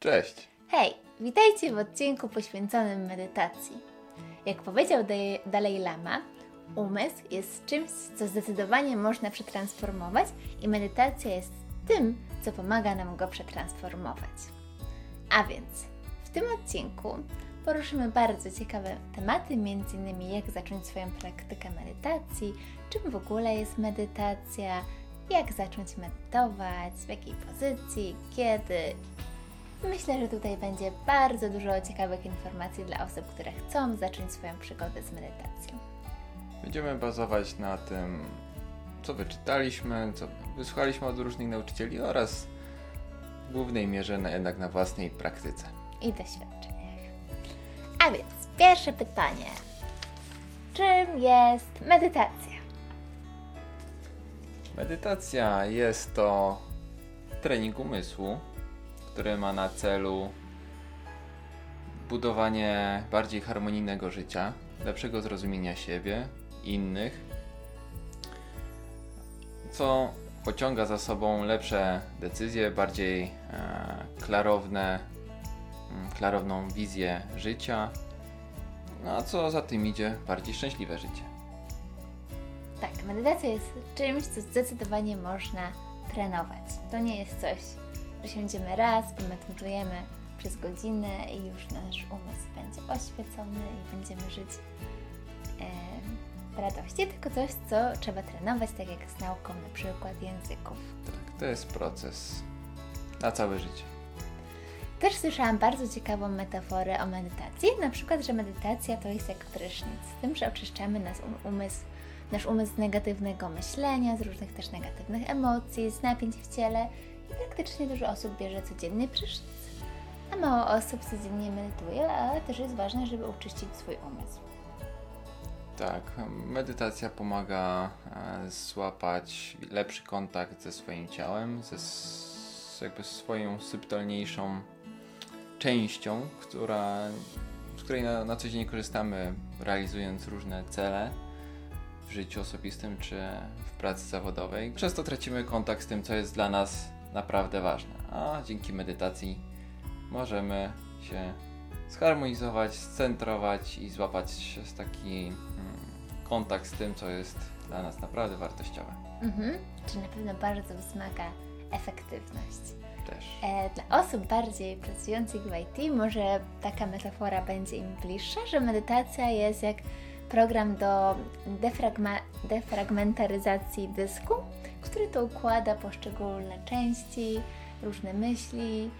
Cześć! Hej, witajcie w odcinku poświęconym medytacji. Jak powiedział Dalai Lama, umysł jest czymś, co zdecydowanie można przetransformować i medytacja jest tym, co pomaga nam go przetransformować. A więc w tym odcinku poruszymy bardzo ciekawe tematy, m.in. jak zacząć swoją praktykę medytacji, czym w ogóle jest medytacja, jak zacząć medytować, w jakiej pozycji, kiedy Myślę, że tutaj będzie bardzo dużo ciekawych informacji dla osób, które chcą zacząć swoją przygodę z medytacją. Będziemy bazować na tym, co wyczytaliśmy, co wysłuchaliśmy od różnych nauczycieli oraz w głównej mierze na, jednak na własnej praktyce. I doświadczeniach. A więc pierwsze pytanie. Czym jest medytacja? Medytacja jest to trening umysłu, który ma na celu budowanie bardziej harmonijnego życia, lepszego zrozumienia siebie, innych, co pociąga za sobą lepsze decyzje, bardziej e, klarowne, mm, klarowną wizję życia, no a co za tym idzie, bardziej szczęśliwe życie. Tak, medytacja jest czymś, co zdecydowanie można trenować. To nie jest coś, że siądziemy raz, pomedytujemy przez godzinę i już nasz umysł będzie oświecony i będziemy żyć w radości, tylko coś, co trzeba trenować, tak jak z nauką na przykład języków. Tak, to jest proces na całe życie. Też słyszałam bardzo ciekawą metaforę o medytacji, na przykład, że medytacja to jest jak prysznic, z tym, że oczyszczamy nas um- umysł, nasz umysł z negatywnego myślenia, z różnych też negatywnych emocji, z napięć w ciele i praktycznie dużo osób bierze codziennie prysznic, a mało osób codziennie medytuje, ale też jest ważne, żeby uczyścić swój umysł. Tak, medytacja pomaga e, złapać lepszy kontakt ze swoim ciałem, ze jakby swoją subtelniejszą częścią, która, z której na, na co dzień korzystamy, realizując różne cele w życiu osobistym czy w pracy zawodowej. Często tracimy kontakt z tym, co jest dla nas naprawdę ważne, a dzięki medytacji możemy się zharmonizować, scentrować i złapać taki mm, kontakt z tym, co jest dla nas naprawdę wartościowe. Mhm. Czy na pewno bardzo wzmaga efektywność. Też. E, Dla osób bardziej pracujących w IT może taka metafora będzie im bliższa, że medytacja jest jak program do defragma- defragmentaryzacji dysku, który to układa poszczególne części, różne myśli,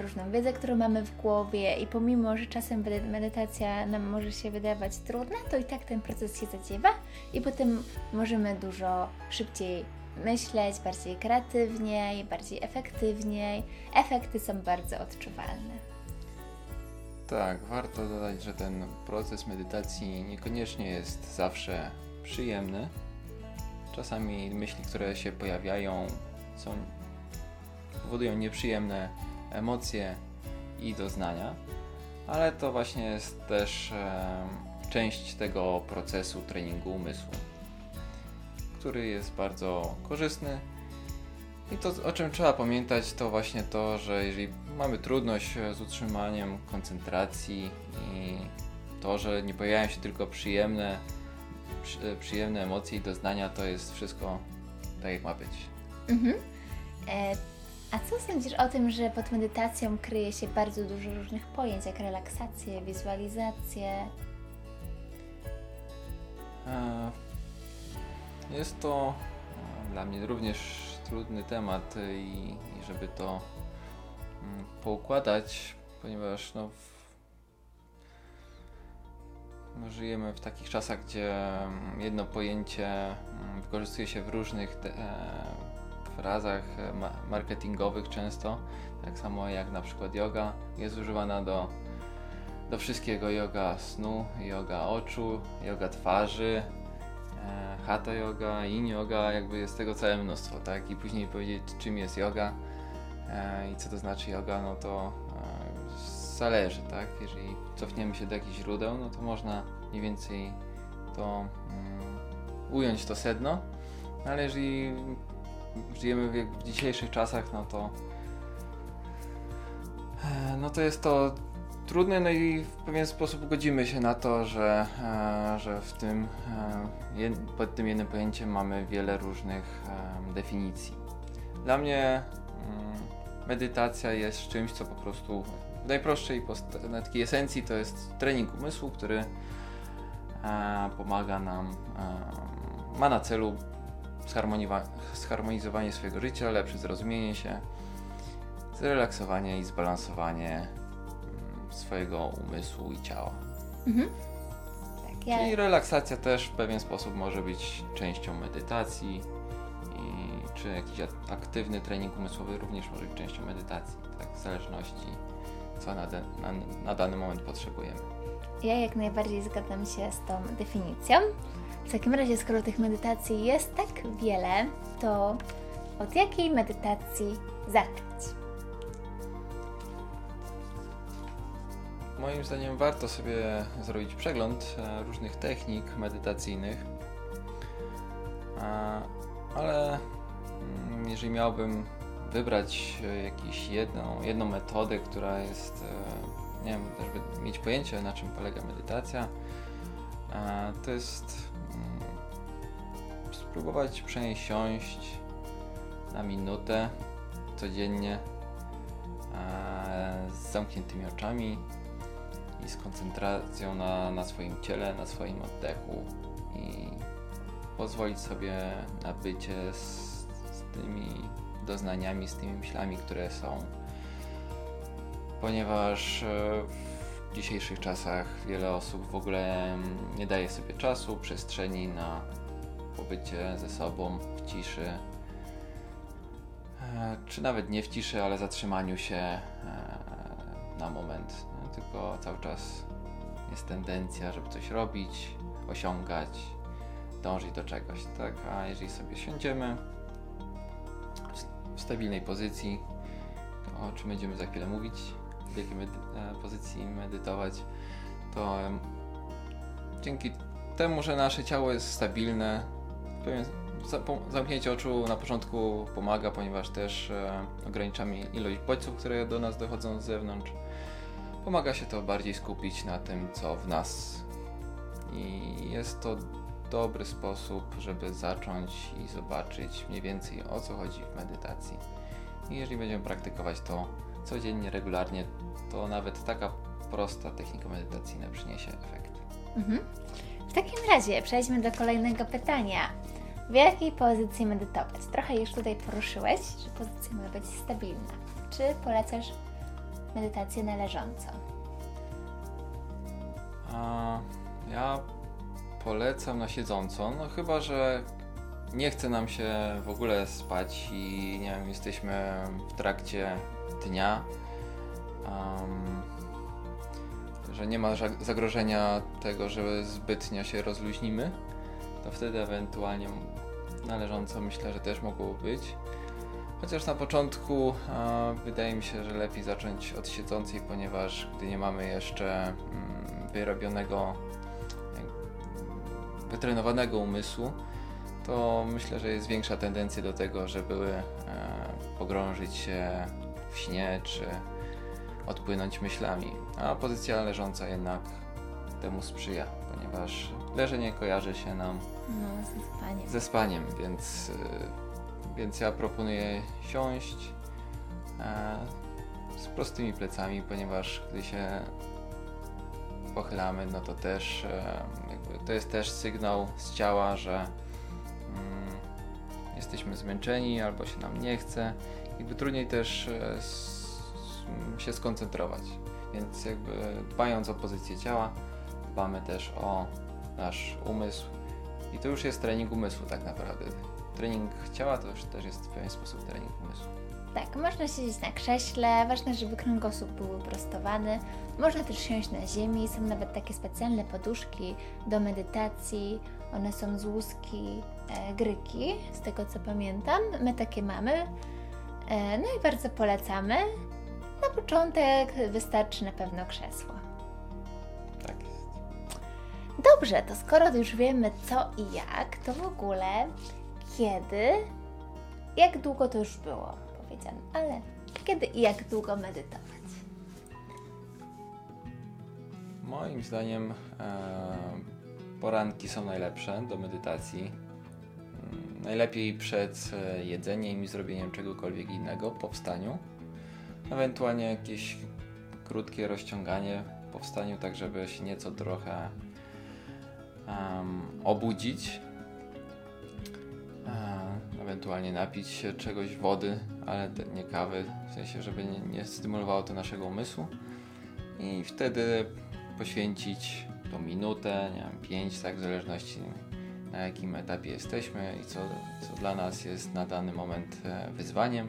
różną wiedzę, którą mamy w głowie i pomimo, że czasem medy- medytacja nam może się wydawać trudna, to i tak ten proces się zadziewa i potem możemy dużo szybciej myśleć, bardziej kreatywniej, bardziej efektywniej. Efekty są bardzo odczuwalne. Tak, warto dodać, że ten proces medytacji niekoniecznie jest zawsze przyjemny. Czasami myśli, które się pojawiają, są, powodują nieprzyjemne emocje i doznania, ale to właśnie jest też em, część tego procesu treningu umysłu, który jest bardzo korzystny. I to, o czym trzeba pamiętać, to właśnie to, że jeżeli mamy trudność e, z utrzymaniem koncentracji i to, że nie pojawiają się tylko przyjemne, przy, przyjemne emocje i doznania, to jest wszystko tak, jak ma być. Mhm. E, a co sądzisz o tym, że pod medytacją kryje się bardzo dużo różnych pojęć, jak relaksacje, wizualizacje? E, Jest to e, dla mnie również trudny temat e, i, i żeby to poukładać, ponieważ no, no, żyjemy w takich czasach, gdzie mm, jedno pojęcie mm, wykorzystuje się w różnych e, frazach e, ma, marketingowych często, tak samo jak na przykład yoga jest używana do do wszystkiego yoga snu, yoga oczu, yoga twarzy, e, hatha yoga, yin yoga, jakby jest tego całe mnóstwo, tak? I później powiedzieć czym jest yoga i co to znaczy yoga, no to e, zależy, tak? Jeżeli cofniemy się do jakichś źródeł, no to można mniej więcej to mm, ująć to sedno, no ale jeżeli żyjemy w, w dzisiejszych czasach, no to E, no to jest to trudne, no i w pewien sposób godzimy się na to, że, e, że w tym, e, pod tym jednym pojęciem mamy wiele różnych e, definicji. Dla mnie mm, medytacja jest czymś, co po prostu w najprostszej na takiej esencji to jest trening umysłu, który e, pomaga nam, e, ma na celu zharmonizowanie swojego życia, lepsze zrozumienie się, zrelaksowanie i zbalansowanie mm, swojego umysłu i ciała. Mhm. Tak, ja... Czyli relaksacja też w pewien sposób może być częścią medytacji czy jakiś aktywny trening umysłowy również może być częścią medytacji, tak w zależności co na, de- na, na dany moment potrzebujemy. Ja jak najbardziej zgadzam się z tą definicją. W takim razie, skoro tych medytacji jest tak wiele, to od jakiej medytacji zacząć? Moim zdaniem warto sobie zrobić przegląd e, różnych technik medytacyjnych, A, ale jeżeli miałbym wybrać e, jakąś jedną, jedną metodę, która jest, e, nie wiem, żeby mieć pojęcie na czym polega medytacja, to jest mm, spróbować przesiąść na minutę codziennie z zamkniętymi oczami i z koncentracją na, na swoim ciele, na swoim oddechu i pozwolić sobie na bycie z tymi doznaniami, z tymi myślami, które są. Ponieważ e, w dzisiejszych czasach wiele osób w ogóle nie daje sobie czasu, przestrzeni na pobycie ze sobą w ciszy, E, czy nawet nie w ciszy, ale zatrzymaniu się e, na moment. Tylko cały czas jest tendencja, żeby coś robić, osiągać, dążyć do czegoś, tak? A jeżeli sobie siądziemy stabilnej pozycji, o czym będziemy za chwilę mówić, w jakiej medy- e, pozycji medytować, to dzięki temu, że nasze ciało jest stabilne, pewien Zamknięcie oczu na początku pomaga, ponieważ też e, ograniczamy ilość bodźców, które do nas dochodzą z zewnątrz. Pomaga się to bardziej skupić na tym, co w nas. I jest to dobry sposób, żeby zacząć i zobaczyć mniej więcej o co chodzi w medytacji. I jeżeli będziemy praktykować to codziennie, regularnie, to nawet taka prosta technika medytacyjna przyniesie efekt. Mhm. W takim razie przejdźmy do kolejnego pytania. W jakiej pozycji medytować? Trochę już tutaj poruszyłeś, że pozycja ma być stabilna. Czy polecasz medytację na leżąco? A ja polecam na siedząco, no chyba, że nie chce nam się w ogóle spać i nie wiem, jesteśmy w trakcie dnia, am, że nie ma zagrożenia tego, że zbytnio się rozluźnimy, to wtedy ewentualnie na leżąco myślę, że też mogłoby być. Chociaż na początku wydaje mi się, że lepiej zacząć od siedzącej, ponieważ gdy nie mamy jeszcze mm, wyrobionego, wytrenowanego umysłu, to myślę, że jest większa tendencja do tego, żeby e, pogrążyć się w śnie czy odpłynąć myślami. A pozycja leżąca jednak temu sprzyja, ponieważ leżenie kojarzy się nam No, ze spaniem. ze spaniem, więc, y, więc ja proponuję siąść e, z prostymi plecami, ponieważ gdy się pochylamy, no to też e, to jest też sygnał z ciała, że mm, jesteśmy zmęczeni albo się nam nie chce. Jakby trudniej też e, s- się skoncentrować. Więc jakby dbając o pozycję ciała, dbamy też o nasz umysł, i to już jest trening umysłu tak naprawdę. Trening ciała to już też jest w pewien sposób trening umysłu. Tak, można siedzieć na krześle, ważne, żeby kręgosłup był wyprostowany. Można też siąść na ziemi, są nawet takie specjalne poduszki do medytacji. One są z łuski e, gryki, z tego co pamiętam. My takie mamy. E, no i bardzo polecamy. Na początek wystarczy na pewno krzesło. Tak jest. Dobrze, to skoro już wiemy co i jak, to w ogóle kiedy, jak długo to już było powiedziane, ale kiedy i jak długo medytować? Moim zdaniem e, poranki są najlepsze do medytacji. Mm, Najlepiej przed e, jedzeniem i zrobieniem czegokolwiek innego po wstaniu. Ewentualnie jakieś krótkie rozciąganie po wstaniu, tak żeby się nieco trochę em, obudzić. Ewentualnie napić się czegoś wody, ale nie kawy, w sensie, żeby nie, nie stymulowało to naszego umysłu. I wtedy poświęcić tą minutę, nie wiem, pięć, tak, w zależności na jakim etapie jesteśmy i co, co dla nas jest na dany moment e, wyzwaniem,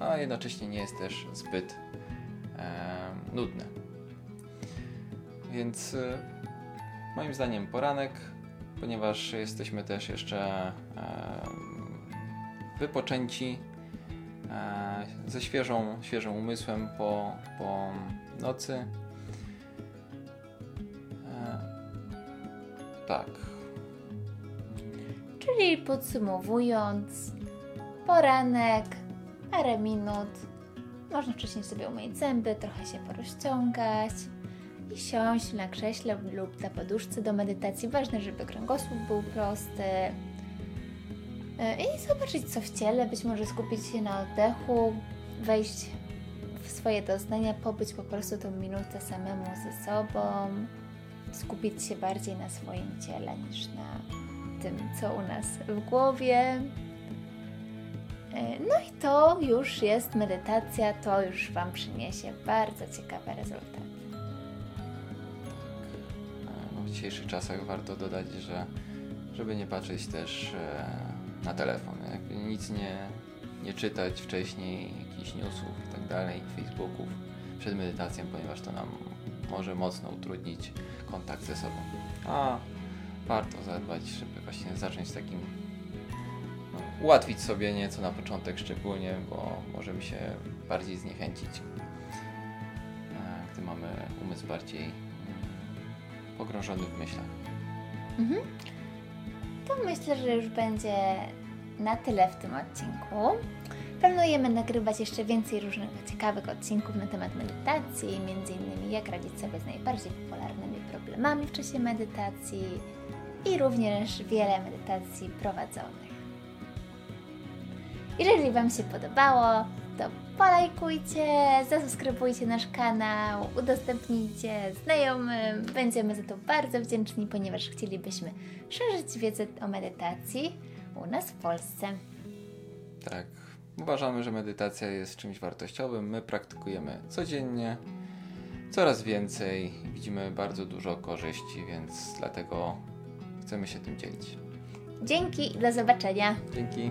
a jednocześnie nie jest też zbyt e, nudne. Więc e, moim zdaniem poranek, ponieważ jesteśmy też jeszcze e, wypoczęci, e, ze świeżą, świeżym umysłem po, po nocy. E, tak. Czyli podsumowując, poranek, parę minut, można wcześniej sobie umyć zęby, trochę się porozciągać i siąść na krześle lub na poduszce do medytacji. Ważne, żeby kręgosłup był prosty. Yy, I zobaczyć co w ciele, być może skupić się na oddechu, wejść w swoje doznania, pobyć po prostu tą minutę samemu ze sobą, skupić się bardziej na swoim ciele niż na tym, co u nas w głowie. E, No i to już jest medytacja, to już Wam przyniesie bardzo ciekawe rezultaty. W dzisiejszych czasach warto dodać, że żeby nie patrzeć też e, na telefon, nic nie, nie czytać wcześniej, jakichś newsów i tak dalej, Facebooków przed medytacją, ponieważ to nam może mocno utrudnić kontakt ze sobą. A warto zadbać, żeby właśnie zacząć takim no, ułatwić sobie nieco na początek szczególnie, bo możemy się bardziej zniechęcić, e, gdy mamy umysł bardziej pogrążony w myślach. Mhm. To myślę, że już będzie na tyle w tym odcinku. Planujemy nagrywać jeszcze więcej różnych ciekawych odcinków na temat medytacji, m.in. jak radzić sobie z najbardziej popularnymi problemami w czasie medytacji i również wiele medytacji prowadzonych. Jeżeli Wam się podobało, polajkujcie, zasubskrybujcie nasz kanał, udostępnijcie znajomym. Będziemy za to bardzo wdzięczni, ponieważ chcielibyśmy szerzyć wiedzę o medytacji u nas w Polsce. Tak. Uważamy, że medytacja jest czymś wartościowym. My praktykujemy codziennie, coraz więcej. Widzimy bardzo dużo korzyści, więc dlatego chcemy się tym dzielić. Dzięki i do zobaczenia. Dzięki.